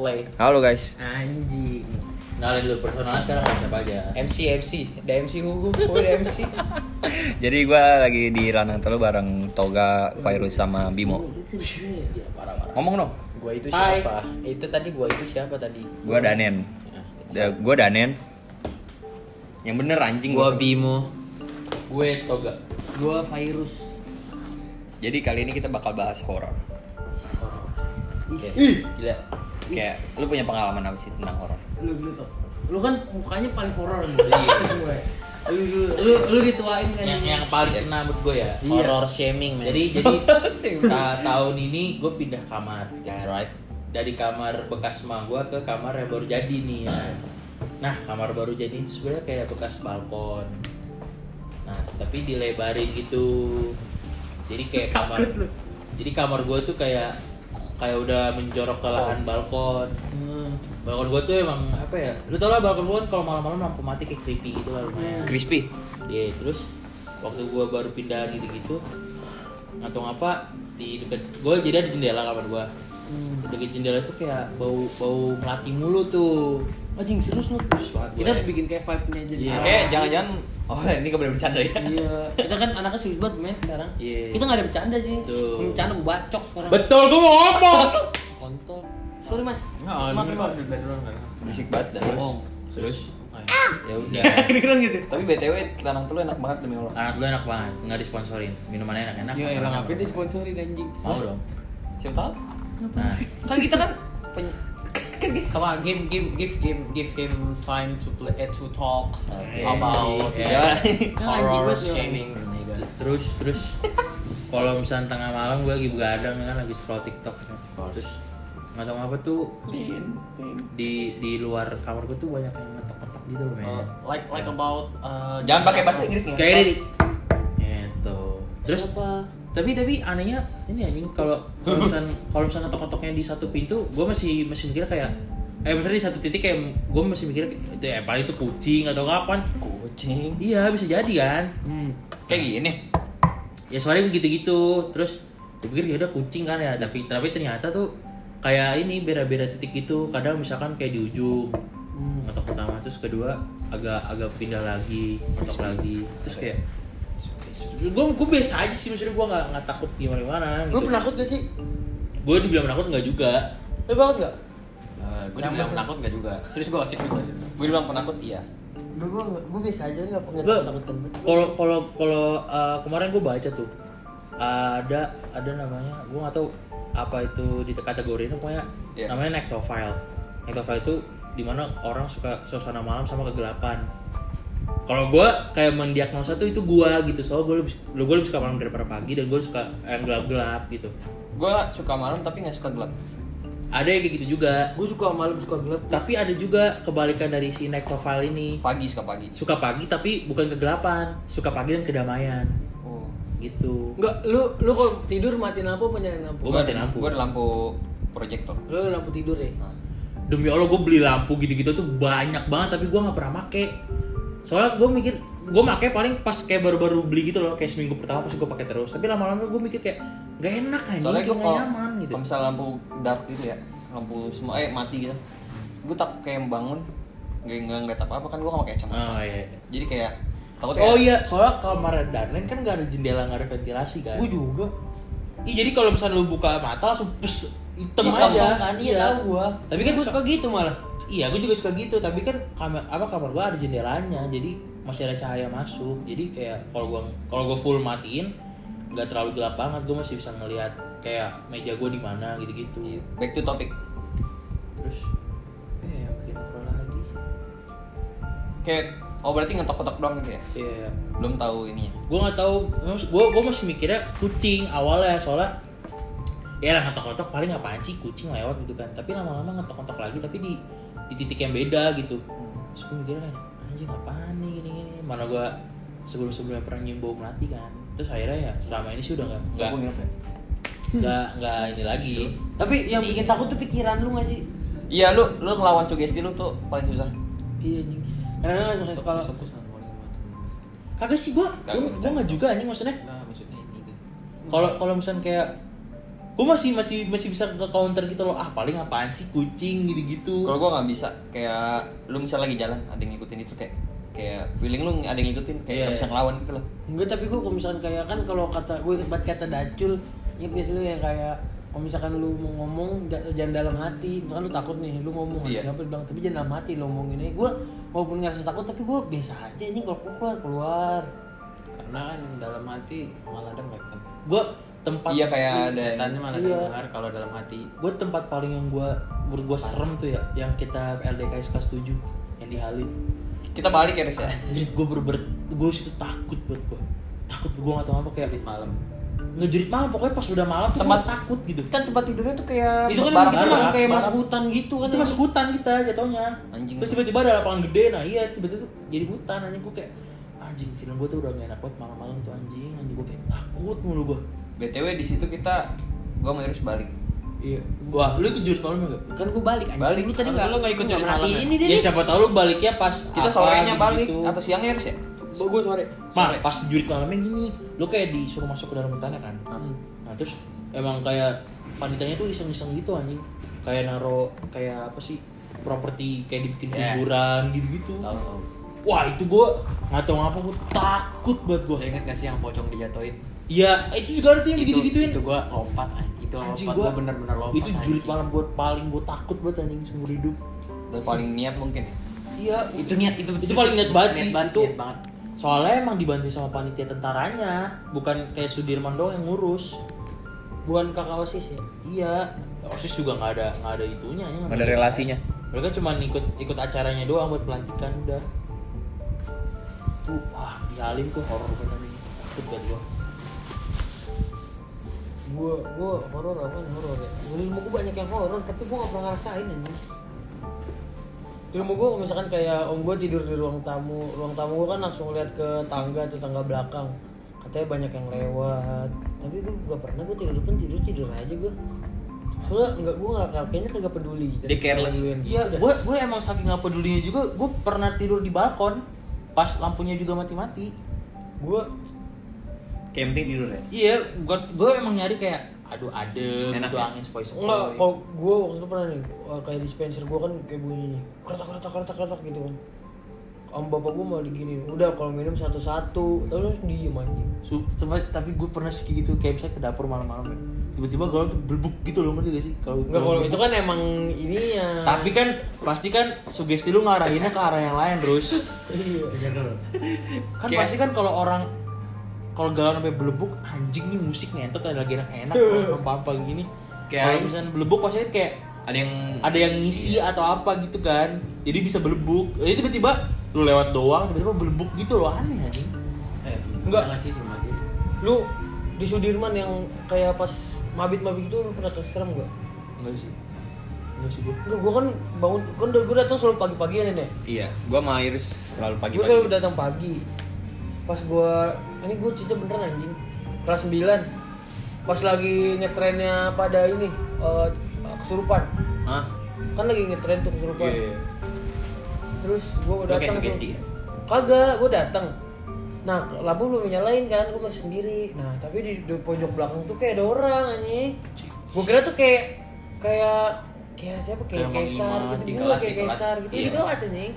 play. Halo guys. Anjing. Kenalin dulu personalnya sekarang ada siapa aja? MC MC, ada MC Huhu, gue ada MC. Jadi gua lagi di Ranang Telu bareng Toga, Virus sama Bimo. Ya, parah parah. Ngomong dong. Gue itu Hai. siapa? Itu tadi gue itu siapa tadi? Gua Danen. Da- Gua Danen. Yang bener anjing Gue gua. Bimo. Gue Toga. Gua virus. Jadi kali ini kita bakal bahas horor. Ih, gila. Kayak lu punya pengalaman apa sih tentang horor? Lu lu tuh. Lu kan mukanya paling horor. Gue. Lu lu lu, lu dituain kan. Yang yang paling kena menurut gue ya. Iya. Horror shaming, man. Jadi jadi ta- tahun ini gue pindah kamar. That's kan. right. Dari kamar bekas ma gue ke kamar yang baru jadi nih ya. Nah kamar baru jadi itu sebenarnya kayak bekas balkon. Nah tapi dilebarin gitu. Jadi kayak kamar. Jadi kamar gue tuh kayak kayak udah menjorok ke lahan balkon. Hmm. Balkon gue tuh emang apa ya? Lu tau lah balkon gue kan kalau malam-malam lampu mati kayak creepy gitu lah lumayan. Crispy. Iya terus waktu gua baru pindah gitu-gitu atau apa di deket gua jadi ada jendela kamar gua Hmm. di deket jendela tuh kayak bau bau melati mulu tuh Anjing serius lu. Terus banget Kita gue. harus bikin kayak vibe-nya jadi. Iya. sama. Kayak jangan-jangan oh ini gak boleh bercanda ya. Iya, kita kan anaknya serius banget men sekarang. Iya. Kita nggak ada bercanda sih. Tuh. Yang Bercanda gue bacok sekarang. betul gua mau ngomong Kontol. Sorry mas. Nggak, Maaf mas. Berisik banget dah. Bohong. terus ya udah Kedengeran gitu. Tapi BTW Ranang Telu enak banget demi Allah. anak lu enak banget nggak disponsorin minumannya enak-enak Ya makanan elah ngapain enak-enak. disponsori anjing. mau dong Siapa tahu? nah Kan kita kan Come on, give give give give give him time to play eh, to talk Oke. about Ya. horror Anjing banget ya. shaming. terus terus kalau misalnya tengah malam gue lagi begadang kan lagi scroll tiktok kan terus nggak tahu apa tuh di di luar kamar gue tuh banyak yang ngetok-ngetok gitu loh Uh, like like about uh, Jangan pakai bahasa Inggris nih. kayak ini gitu terus apa? Tapi tapi anehnya ini anjing kalau kalau misalnya kalau misalnya ngetok-ngetoknya di satu pintu gue masih masih mikir kayak eh misalnya di satu titik kayak gue masih mikir itu ya paling itu kucing atau kapan Kucing. iya bisa jadi kan Hmm. Kayak gini. ya soalnya begitu-gitu terus gue pikir ya udah kucing kan ya tapi tapi ternyata tuh kayak ini beda-beda titik gitu kadang misalkan kayak di ujung Hmm. pertama terus kedua agak agak pindah lagi ngetok lagi terus kayak gue gue biasa aja sih maksudnya gue nggak nggak takut gimana gimana Lu penakut gak sih? gue dibilang penakut nggak juga Lu banget gak? Uh, gue dibilang penakut gak juga. Serius gue asik juga sih. Gue bilang penakut iya. Gue gue gue biasa aja nggak pernah Gua- takut kan. kalau kalau kalau uh, kemarin gue baca tuh ada ada namanya gue nggak tahu apa itu di kategori ini pokoknya Iya. namanya nectophile nectophile itu di mana orang suka suasana malam sama kegelapan kalau gue kayak mendiagnosa tuh itu gue gitu soalnya gue lebih gue lebih suka malam daripada pagi dan gue suka yang gelap gelap gitu Gue suka malam tapi nggak suka gelap. ada yang kayak gitu juga Gue suka malam suka gelap. tapi ada juga kebalikan dari si nectophile ini Pagi suka pagi. suka pagi tapi bukan kegelapan suka pagi dan kedamaian Oh. gitu Enggak, lu lu kalau tidur matiin lampu apa nyalain lampu? Gua matiin lampu. Gue ada lampu proyektor. Lu lampu tidur ya? demi allah gue beli lampu gitu-gitu tuh banyak banget tapi gue nggak pernah make soalnya gue mikir gue make paling pas kayak baru-baru beli gitu loh kayak seminggu pertama pas gue pakai terus tapi lama-lama gue mikir kayak gak enak aja Soalnya kayak gue gak kalau nyaman gitu kalau misalnya lampu dark gitu ya, lampu semua eh mati gitu. Gue tak kayak bangun nggak nggak ngeliat apa apa kan gue nggak pakai kacamata. oh iya Jadi kayak takut oh kayak, iya soalnya kamar Darlen kan gak ada jendela gak ada ventilasi kan Gue juga. Iya jadi kalau misalnya lu buka mata langsung pus hitam Hitam aja kan, iya tahu gua. Tapi kan gue suka gitu malah. Iya, gue juga suka gitu. Tapi kan kamar apa kamar gua ada jendelanya, jadi masih ada cahaya masuk. Jadi kayak kalau gua kalau gua full matiin, nggak terlalu gelap banget. Gue masih bisa ngelihat kayak meja gua di mana gitu-gitu. Iya, back to topic. Terus, eh bikin apa lagi? Kayak oh berarti ngetok-ngetok doang gitu ya? Iya, Belum tahu ininya. gue nggak tahu. Gue gue masih mikirnya kucing awalnya soalnya ya lah ngetok-ngetok paling apaan sih kucing lewat gitu kan tapi lama-lama ngetok-ngetok lagi tapi di di titik yang beda gitu terus gue mikirnya kan anjing apaan nih gini-gini mana gue sebelum-sebelumnya pernah nyium bau melati kan terus akhirnya ya selama ini sih udah nggak nggak Gua ya? nggak nggak ini lagi Tapi yang bikin takut tuh pikiran lu gak sih? Iya lu lu ngelawan sugesti lu tuh paling susah. Iya nih. Karena lu kalau kagak sih gue gue nggak juga anjing maksudnya Enggak, maksudnya ini gitu. kalau kalau misalnya kayak gue masih masih masih bisa ke counter gitu loh ah paling apaan sih kucing gitu gitu Kalau gua nggak bisa, kayak lu misal lagi jalan, ada yang ngikutin itu kayak kayak feeling lu ada yang ngikutin, kayak Iya. nggak bisa ngelawan gitu loh. Enggak tapi gue kalau misalkan kayak kan kalau kata gue banget kata Dacul inget gak sih lu yang kayak kalau misalkan lu mau ngomong jangan dalam hati misalkan lu takut nih lu ngomong sama Iya. siapa bilang tapi jangan dalam hati lu ngomongin aja gue walaupun ngerasa takut tapi gue biasa aja ini kalau keluar keluar Karena kan dalam hati malah denger kan. gue tempat Iya kayak ada yang- Setannya malah Iya. dengar kalau dalam hati. gue tempat paling yang gue menurut gue serem tuh ya yang kita LDKS kelas 7 yang di Halim. Kita balik ya, Riz ya. Gue berber gue situ takut buat gue takut gue gak tau apa kayak Di malam. ngejurit malam pokoknya pas udah malam tuh Tempat- takut gitu. Kan tempat tidurnya tuh kayak itu kan barang kita masuk kayak masuk hutan gitu kan. Itu masuk hutan kita jatuhnya. Anjing. terus tiba-tiba ada lapangan gede nah iya tiba-tiba tuh jadi hutan anjing. Gue kayak anjing film gue tuh udah gak enak banget malam-malam tuh anjing. Anjing gue kayak takut mulu gue BTW di situ kita gua sama Iris balik. iya wah lu ikut jurit malam gak? kan gue balik anjing Balik. lu tadi Kan nggak lu nggak ikut merhatiin malam ini dia ya siapa tahu lu baliknya pas Kita apa sorenya balik gitu-gitu. atau siangnya Iris ya? gue sore Mah, Sore. pas jurit malamnya gini, lu kayak disuruh masuk ke dalam hutannya kan. Hmm. Nah, terus emang kayak panitanya tuh iseng-iseng gitu anjing. Kayak naro kayak apa sih? properti kayak dibikin Yeah. kuburan gitu-gitu. Tahu tahu. Wah, itu gua nggak tahu ngapa gua takut banget gua. Lu inget gak sih yang pocong dijatuhin? Iya, itu juga ada tuh yang Itu- gitu-gituin. Itu gua lompat anjing. Itu Anjing lompat gua, gua bener-bener lompat. Itu jurit anjing. malam gua paling gua takut banget anjing seumur hidup. Dan paling niat mungkin ya. Iya, Itu niat itu itu paling niat banget sih. Niat banget, banget. soalnya emang dibantu sama panitia tentaranya, bukan kayak Sudirman doang yang ngurus. bukan kakak osis ya Iya, OSIS juga nggak ada nggak ada itunya ya, Nggak ada relasinya. Mereka cuma ikut ikut acaranya doang buat pelantikan udah. Tuh, wah di Halim tuh horor banget nih. Takut banget gua. Gue gue horor apa nih horor ya? Di rumah gue banyak yang horor tapi gue gak pernah ngerasain di rumah gue misalkan kayak om gue tidur di ruang tamu ruang tamu gue kan langsung lihat ke tangga atau tangga belakang. Katanya banyak yang lewat. Tapi gue gak pernah gue tidur depan tidur tidur aja gue soalnya enggak gue gak kayaknya kagak peduli gitu. Dia careless. Iya, gua gua emang saking nggak pedulinya juga, gua pernah tidur di balkon pas lampunya juga mati-mati. gue Kayak penting tidur ya. Iya, gua gua emang nyari kayak aduh adem Enak gitu ya? angin sepoi-sepoi. enggak kalau gue waktu itu pernah nih uh, kayak dispenser gue kan kayak bunyinya kertak kertak kertak kertak gitu kan om bapak gue malah digini udah kalau minum satu satu terus diem anjing Su- cuma tapi gue pernah sih gitu kayak misalnya ke dapur malam-malam ya. tiba-tiba galau tuh belbuk gitu loh ngerti gak sih kalau Enggak kalau itu kan emang ininya. tapi kan pasti kan sugesti lu ngarahinnya ke arah yang lain terus iya. kan Kayak- pasti kan kalau orang kalau galau sampai belebuk anjing nih musik ngentot ada lagi enak-enak apa apa gini Kayak- kalau misalnya belebuk pasti kayak Ada yang ada yang ngisi atau apa gitu kan jadi bisa belebuk jadi tiba-tiba lu lewat doang tiba-tiba belebuk gitu loh aneh anjing eh, Enggak. sih cuma gitu. Lu di Sudirman yang kayak pas mabit-mabit itu lu pernah terserem gak? enggak sih enggak sih gue Enggak, gua kan bangun, kan gue datang selalu pagi-pagian ini. Iya, gua sama Iris selalu Gue pagi-pagi. selalu datang pagi. Pas gua ini gue cerita beneran anjing. Kelas 9. Pas lagi ngetrennya pada ini eh, kesurupan. Hah? Kan lagi ngetren tuh kesurupan. Iya. Terus gue datang tuh. ya? Kagak, gue datang. Nah, lampu belum nyalain kan, gue masih sendiri. Nah, tapi di, di pojok belakang tuh kayak ada orang anjing. Gue kira tuh kayak kayak kayak siapa kayak kaisar gitu, kelas, kayak kaisar gitu di Iya. kelas anjing.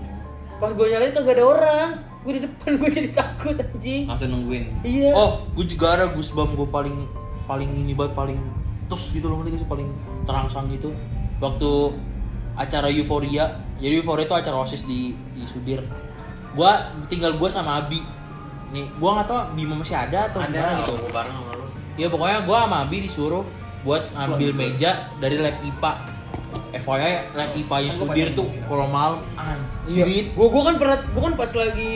Pas gue nyalain kagak ada orang. Gue di depan gue jadi takut anjing. Langsung nungguin. Iya. Oh, gue juga ada goosebump gue paling paling ini banget paling tus gitu loh sih paling terangsang gitu waktu acara euforia jadi euforia itu acara osis di di Sudir gua tinggal gua sama Abi nih gua nggak tahu Bima masih ada atau Ada gimana gitu bareng sama lu. ya pokoknya gua sama Abi disuruh buat ngambil meja dari lab IPA FYI lab IPA nya Sudir tuh kalau malam anjir Gue gue kan pernah gue kan pas lagi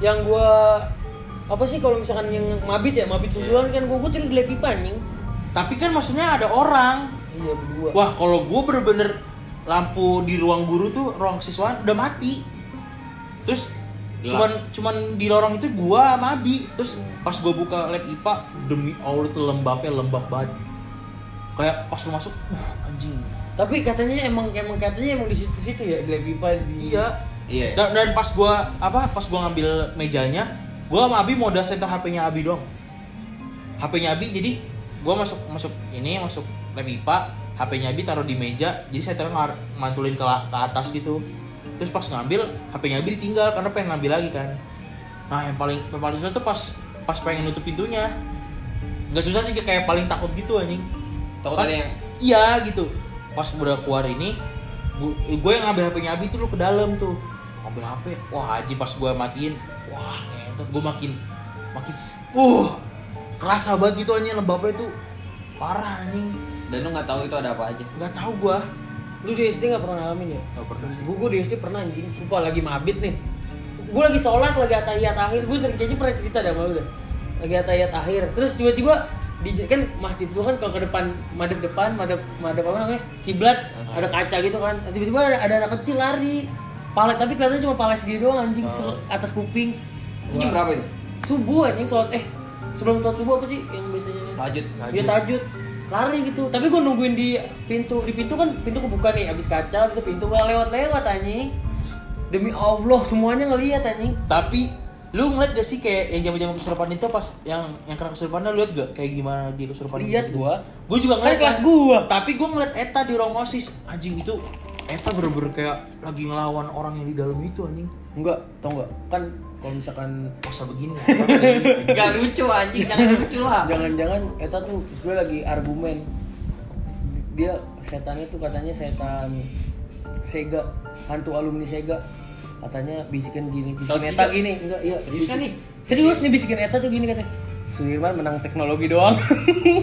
yang gue apa sih kalau misalkan yang mabit ya mabit susulan kan gue gue tidur di lab pipa anjing. tapi kan maksudnya ada orang Iya berdua. Wah, kalau gue bener-bener lampu di ruang guru tuh ruang siswa udah mati. Terus cuman cuman di lorong itu gua sama Abi. Terus pas gua buka lab IPA demi Allah tuh lembabnya lembab banget. Kayak pas lu masuk, uh anjing. Tapi katanya emang emang katanya emang di situ-situ ya di pipa di. Iya. Iya. Dan, dan pas gua apa pas gua ngambil mejanya, gua sama Abi mau center HP-nya Abi dong. HP-nya Abi jadi gue masuk masuk ini masuk lab IPA HP-nya Abi taruh di meja jadi saya terus ngar- mantulin ke, ke atas gitu terus pas ngambil HP-nya Abi ditinggal karena pengen ngambil lagi kan nah yang paling yang paling susah tuh pas pas pengen nutup pintunya nggak susah sih kayak paling takut gitu anjing Takut Kan- ada yang- iya gitu pas udah keluar ini gue yang ngambil HP-nya Abi tuh lu ke dalam tuh. Ngambil HP wah aji pas gue matiin wah ngentot. Gue makin makin uh kerasa banget gitu anjing lembabnya tuh. Parah anjing. Dan lu nggak tahu itu ada apa aja. nggak tahu gue Lu di SD gak pernah ngalamin ya? nggak pernah sih. Gue di SD pernah anjing, sumpah lagi mabit nih. Gue lagi sholat, lagi atahiyat akhir. Gue sering kayaknya pernah cerita dah sama lu dah Lagi atahiyat akhir, terus tiba-tiba di kan masjid gua kan kalau ke depan madep depan madep madep apa namanya kiblat ada kaca gitu kan. Tiba-tiba ada, ada anak kecil lari. Palet tapi kelihatannya cuma palet segini doang anjing se- atas kuping. Ini jam berapa itu? subuh anjing sholat eh sebelum sholat subuh apa sih yang biasanya? Tahajud. dia tajud lari gitu. Tapi gue nungguin di pintu di pintu kan pintu kebuka nih abis kaca abis pintu gua lewat lewat anjing. Demi allah semuanya ngelihat anjing. Tapi lu ngeliat gak sih kayak yang zaman-zaman kesurupan itu pas yang yang kena kesurupan lu liat gak kayak gimana dia kesurupan Lihat gua. gue juga Kan ngeliat kelas gua. tapi gue ngeliat Eta di ruang osis. Anjing itu Eta bener-bener kayak lagi ngelawan orang yang di dalam itu anjing. Enggak tau enggak kan kalau misalkan masa begini? Gak lucu anjing, jangan lucu lah. jangan-jangan eta tuh sebenarnya lagi argumen. Dia setannya tuh katanya setan Sega hantu alumni Sega katanya bisikin gini bisikin Eta gini enggak iya Serius kan bisik- nih? serius nih bisikin Eta tuh gini katanya Sudirman menang teknologi doang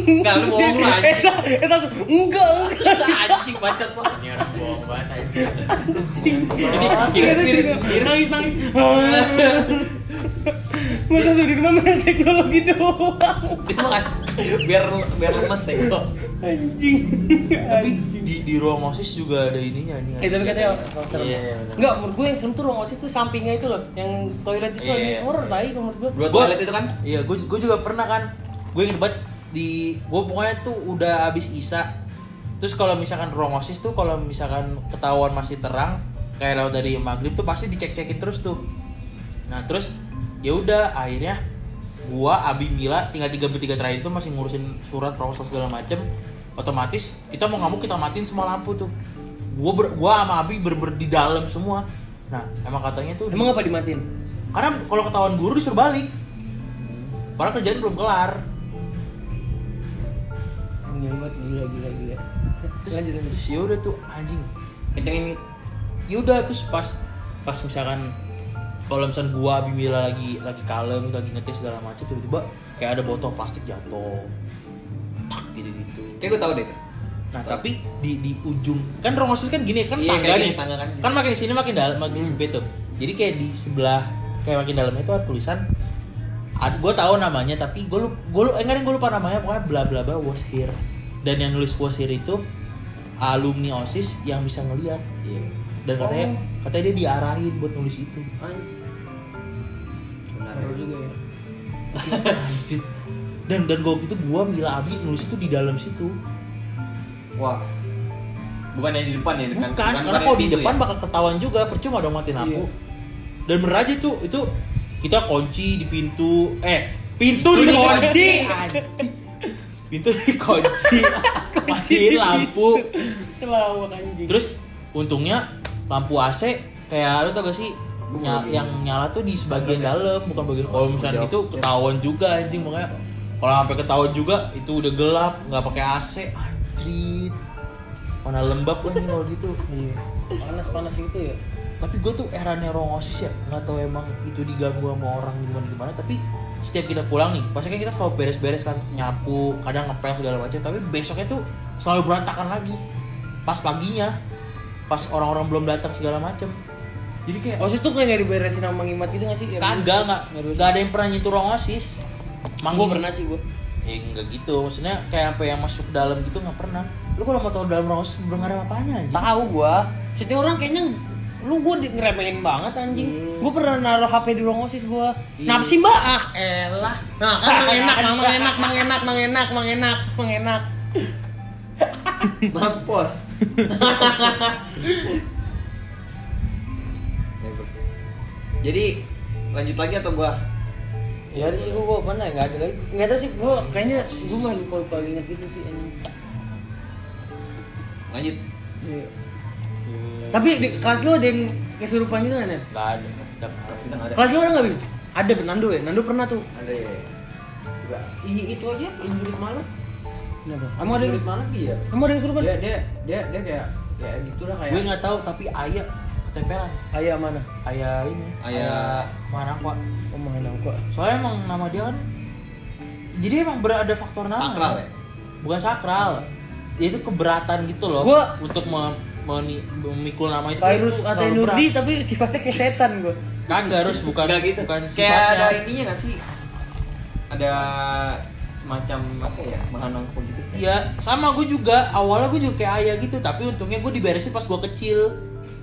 Enggak lu bohong lu anjing. Eta Eta su- enggak enggak Anjing bacot lu. Ini orang bohong banget anjing. anjing Ini serius. nangis nangis masa Sudirman menang teknologi doang Dia makan biar biar lemes ya. kok. anjing tapi di di ruang osis juga ada ininya anjing Eh tapi katanya serem. Iya, iya, benar. Enggak, menurut gue yang serem tuh ruang OSIS tuh sampingnya itu loh, yang toilet itu horor tai kalau menurut gue. Dua Gua- toilet itu kan? Iya, gue gue juga pernah kan. Gue inget banget di gue pokoknya tuh udah abis isa. Terus kalau misalkan ruang osis tuh kalau misalkan ketahuan masih terang kayak lewat dari maghrib tuh pasti dicek-cekin terus tuh. Nah terus ya udah akhirnya gua Abi Mila tinggal tiga bertiga terakhir itu masih ngurusin surat proposal segala macem otomatis kita mau ngamuk kita matiin semua lampu tuh gua ber, gua sama Abi ber, di dalam semua nah emang katanya tuh Emang apa dimatiin? karena kalau ketahuan guru disuruh balik. Padahal kerjaan belum kelar. Banget, gila gila gila. Terus, Lanjut lanjut. terus ya udah tuh anjing. Kencengin Ya udah terus pas pas misalkan kalau misalkan gua Bimila lagi lagi kalem lagi ngetes segala macam tiba-tiba kayak ada botol plastik jatuh tak gitu gitu Kayak gue tau deh. nah tapi di di ujung kan romosis kan gini kan Iya, tangga nih tangga kan. kan makin sini makin dalam makin sempit tuh jadi kayak di sebelah kayak makin dalamnya itu ada tulisan gue tahu namanya tapi gue lupa gue lu enggak gue lupa namanya pokoknya bla bla bla was here dan yang nulis was here itu alumni osis yang bisa ngeliat Iya. dan katanya katanya dia diarahin buat nulis itu Benar. Juga ya. Dan dan gue itu gue Mila Abi nulis itu di dalam situ Wah. Bukan yang di depan ya, bukan, kan? karena kalau di depan ya? bakal ketahuan juga percuma dong matiin lampu Iya. dan bener aja tuh itu kita kunci di pintu eh pintu Pintu dikunci pintu dikunci matiin lampu Kelawak anjing. terus untungnya lampu AC kayak lu tau gak sih Nya- yang nyala tuh di sebagian dalam bukan bagian kalau misalnya Jauh. itu ketahuan juga anjing makanya kalau sampai ketahuan juga itu udah gelap nggak pakai AC anjir mana lembab kan kalau gitu. Iya. Panas-panas gitu ya. tapi gue tuh eranya ruang osis ya. Nggak tahu emang itu diganggu sama orang gimana gimana tapi setiap kita pulang nih pasti kan kita selalu beres-beres kan nyapu kadang ngepel segala macam tapi besoknya tuh selalu berantakan lagi. Pas paginya pas orang-orang belum datang segala macam. Jadi kayak OSIS tuh kayak nggak diberesin sama Mang Imat gitu nggak sih? Kagak nggak. Nggak nggak ada yang pernah nyentuh ruang osis Gue pernah sih gue. ya enggak gitu maksudnya kayak apa yang masuk dalam gitu nggak pernah lu kalau mau tahu dalam osis belum ada apanya aja Tahu gua. Setiap orang kayaknya lu gua di- ngeremehin banget anjing. Iya. Gua pernah naruh HP di ruang OSIS gua. Iya. Kenapa sih, Mbak? Ah, elah. Nah, kan mang enak, mang enak, mang enak, mang enak, mang enak, mang enak. Mampus. Jadi lanjut lagi atau gua? Ya ada sih gua mana nggak ada lagi. Nggak tahu sih gua kayaknya gua mah lupa lupa ingat gitu sih anjing. Lanjut. Iya. Tapi di kelas lu ada yang kesurupan gitu kan ya? Gak ada. Nggak. Kelas lu ada nggak Bim? Ada Nando ya? Nando pernah tuh. Ada ya. Enggak. Ih, itu aja injurit malam. Kenapa? Kamu ada yang Injurit malam iya. kamu ada yang kesurupan? Dia dia dia dia kayak ya gitulah kayak. Gue nggak tahu tapi ayah ketempelan. Ayah mana? Ayah ini. Ayah- mana kok? Omongan aku. Soalnya emang nama dia kan. Jadi emang berada faktor nama. Sakral ya? Bukan sakral. Dia itu keberatan gitu loh. Gua- untuk me- meni- memikul nama itu. Virus atau Nurdi tapi sifatnya kayak setan gua. Kagak harus bukan Nggak gitu. bukan Kayak sifatnya. ada ininya nggak sih? Ada semacam apa ya bahan angkut gitu. Iya, sama gue juga. Awalnya gue juga kayak ayah gitu, tapi untungnya gue diberesin pas gue kecil.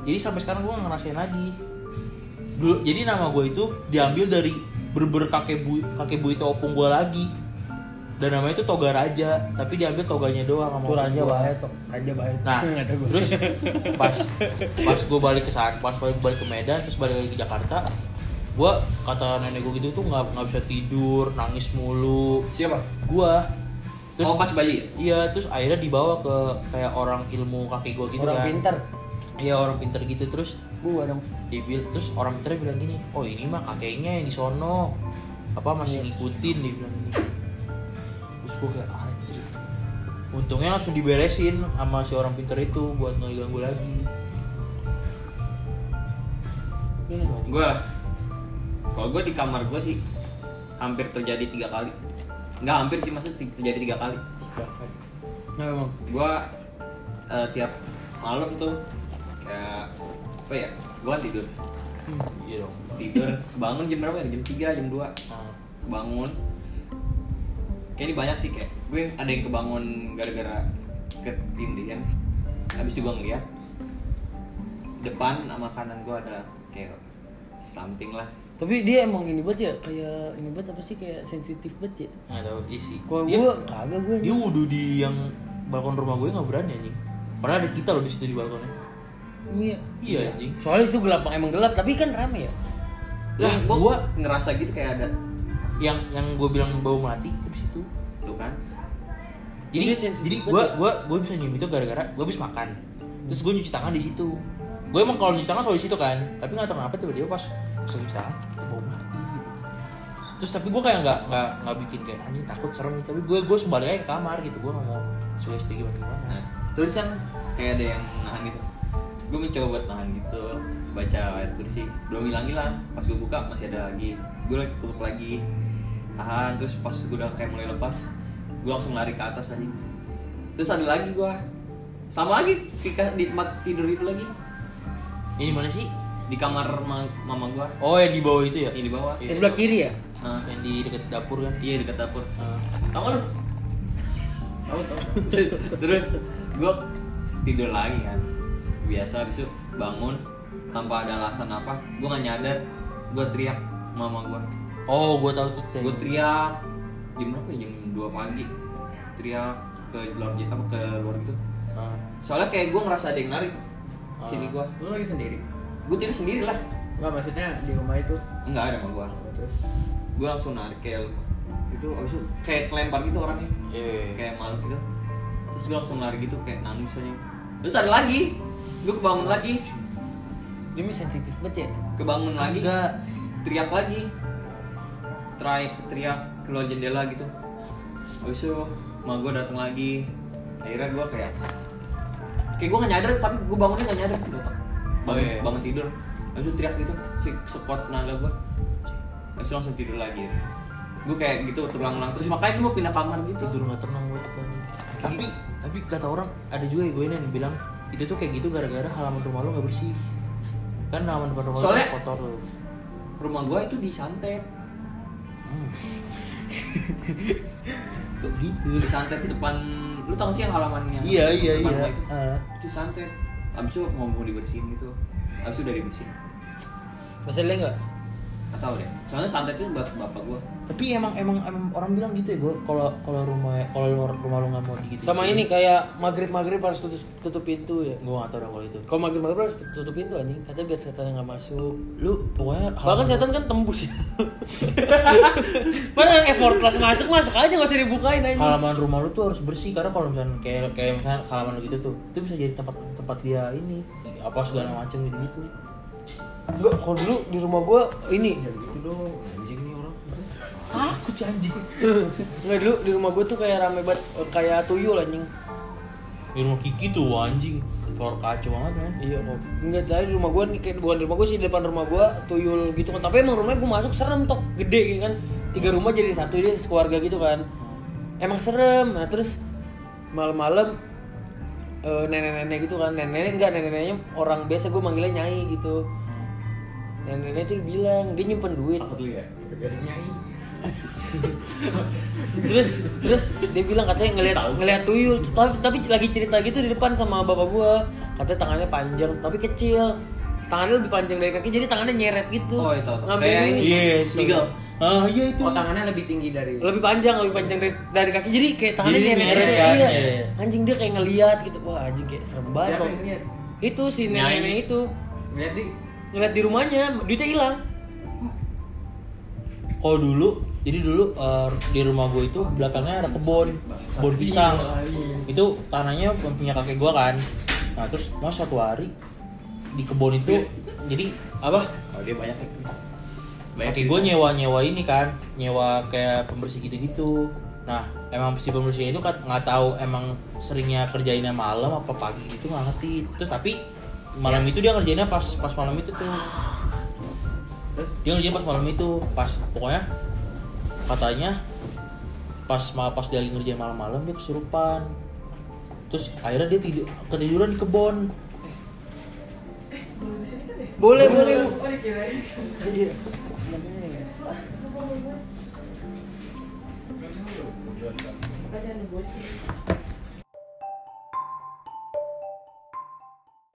Jadi sampai sekarang gue nggak ngerasain lagi. Dulu, jadi nama gue itu diambil dari berber kakek bu kakek bu itu opung gue lagi. Dan namanya itu Toga Raja, tapi diambil toganya doang sama raja bahaya tuh. Raja bahaya. Nah, terus pas pas gue balik ke sana, pas balik, balik ke Medan, terus balik lagi ke Jakarta, gue kata nenek gue gitu tuh nggak nggak bisa tidur, nangis mulu. Siapa? Gue terus oh pas bayi ya? Iya, terus akhirnya dibawa ke kayak orang ilmu kaki gue gitu orang kan. pintar. Iya orang pinter gitu terus Gua dong. dibil terus orang pinternya bilang gini, oh ini mah kakeknya yang di sono apa masih ngikutin dia bilang gini. Terus gue kayak anjir. Untungnya langsung diberesin sama si orang pinter itu buat nggak ganggu lagi. Gimana? Gua kalau gua di kamar gua sih hampir terjadi tiga kali. Nggak hampir sih maksudnya terjadi tiga kali. Nah, emang. Gua eh, tiap malam tuh kayak apa ya? Gua kan tidur. Iya dong. Tidur bangun jam berapa ya? Jam 3, jam 2. Nah, Bangun. Kayak ini banyak sih kayak gue ada yang kebangun gara-gara ketindihan. Habis itu gua ngeliat depan sama kanan gua ada kayak something lah Tapi dia emang ini banget ya, kayak ini banget apa sih kayak sensitif banget ya. nggak tahu isi. Kalau Dia- gua kagak gua. dia wudhu di yang balkon rumah gue nggak berani anjing padahal ada kita loh di situ di balkonnya Iya. iya anjing. Soalnya itu gelap emang gelap, tapi kan rame ya. lah gua- gua ngerasa gitu kayak ada yang yang gue bilang bau melati itu di situ tuh kan. Jadi jadi gue gue gue bisa nyium itu gara-gara gue habis makan. Terus gue nyuci tangan di situ. Gue emang kalau nyuci tangan selalu di situ kan tapi nggak tahu kenapa tiba-tiba pas pas nyuci tangan itu bau melati. Terus tapi gue kayak nggak nggak nggak bikin kayak anjing takut serem gitu. tapi gue gue sebaliknya ke kamar gitu gue nggak mau sugesti gimana gimana? Nah, terus kan kayak ada yang nahan gitu gue mencoba buat nahan gitu baca ayat kursi. Belum hilang hilang pas gue buka masih ada lagi. Gue langsung tutup lagi. Tahan terus pas gue udah kayak mulai lepas gue langsung lari ke atas tadi terus ada lagi gue sama lagi di, di tempat tidur itu lagi. Ini mana sih? Di kamar ma- mama gue oh yang di bawah itu ya? Ini di bawah. Di sebelah kiri ya? nah, yang di dekat dapur kan? Iya dekat dapur. Ah. Tahu lu? Tahu tahu. Terus gue tidur lagi kan. Biasa habis itu bangun tanpa ada alasan apa, gue gak nyadar, gue teriak mama gue. oh gue tahu tuh. Gue teriak jam berapa ya? Jam 2 pagi. Teriak ke luar apa ke luar gitu. Ah. Soalnya kayak gue ngerasa ada yang narik sini gue. Lu lagi sendiri? Gue tidur sendiri lah. Enggak maksudnya di rumah itu. Enggak ada sama gue. Terus Gue langsung narik kayak itu habis itu kayak kelempar gitu orangnya. Iya. kayak malu gitu terus gue langsung lari gitu kayak nangis aja terus ada lagi gue kebangun lagi. Dia mah sensitif banget ya. kebangun lagi. Enggak. teriak lagi. Try teriak keluar jendela gitu. Habis itu ma gue datang lagi. Akhirnya gue kayak kayak gue gak nyadar tapi gue bangunnya gak nyadar gitu bangun, Oh, iya. bangun tidur. Habis itu teriak gitu si sekuat naga gue habis itu langsung tidur lagi. Gue kayak gitu terulang-ulang terus. Makanya gue mau pindah kamar gitu. Tidur nggak tenang buat tapi tapi kata orang ada juga ya gue ini yang bilang itu tuh kayak gitu gara-gara halaman rumah lo nggak bersih. Kan halaman depan rumah lo Soalnya- kotor lo rumah gue itu disantet. Hmm. kok gitu? Di santet di depan lu tau sih yang halamannya? Iya iya iya. itu? Ah. itu santet abis itu mau mau dibersihin gitu. Abis itu udah dibersihin. Masih ada nggak? gak tau deh. Soalnya santet itu bap bapak gua tapi emang emang emang orang bilang gitu ya gue kalau kalau rumah kalau rumah lu nggak mau gitu Sama ini kayak maghrib maghrib harus tutup tutup pintu ya. gue nggak tahu kalau itu Kalau maghrib maghrib harus tutup pintu anjing. Katanya biar setan nggak masuk. lu pokoknya Bahkan setan kan tembus ya. Mana effortless masuk masuk aja nggak usah dibukain anjing. halaman rumah lu tuh harus bersih karena kalau misalnya kayak kayak misalnya halaman lu gitu tuh itu bisa jadi tempat tempat dia ini apa segala macam gitu gitu Enggak, kalau dulu di rumah gua ini. nih orang aku sih anjing Enggak dulu di rumah gua tuh kayak rame banget eh, kayak tuyul anjing. di rumah Kiki tuh anjing keluar kacau banget men Iya kok. Enggak tadi di rumah gua nih kayak bukan di rumah gua sih di depan rumah gua tuyul gitu kan. Tapi emang rumahnya gua masuk serem tok gede gitu kan. Tiga rumah jadi satu dia sekeluarga gitu kan. Emang serem. Nah terus malam-malam eh, nenek-nenek gitu kan. Nenek enggak nenek-neneknya orang biasa gua manggilnya nyai gitu. Nenek-nenek tuh bilang dia nyimpen duit. Apa dulu ya? Jadi nyai. Terus terus dia bilang katanya ngelihat ngelihat tuyul tapi tapi lagi cerita gitu di depan sama bapak gua katanya tangannya panjang tapi kecil tangannya lebih panjang dari kaki jadi tangannya nyeret gitu Oh, itu, itu. ngambil Kayak ini. yes Smigel. ah iya itu oh tangannya lebih tinggi dari lebih panjang lebih panjang dari, dari kaki jadi kayak tangannya Jadi nyeret, nyeret gitu. kan? iya. Iya. anjing dia kayak ngeliat gitu wah anjing kayak serem banget itu si nenek itu Lihat di ngeliat di rumahnya duitnya hilang kalau dulu jadi dulu eh, di rumah gue itu belakangnya ada kebun kebun pisang. Itu tanahnya punya kakek gue kan. Nah terus mau suatu hari di kebun itu jadi apa? Oh dia banyak. kakek gue nyewa nyewa ini kan nyewa kayak pembersih gitu gitu nah emang si pembersihnya itu kan nggak tahu emang seringnya kerjainnya malam apa pagi gitu nggak ngerti. Terus tapi malam itu dia ngerjainnya pas pas malam itu tuh terus? Dia ngerjain pas malam itu pas pokoknya katanya pas ma- pas dia lagi ngerjain malam-malam dia kesurupan. Terus akhirnya dia tidur ketiduran di kebun. Boleh boleh. Iya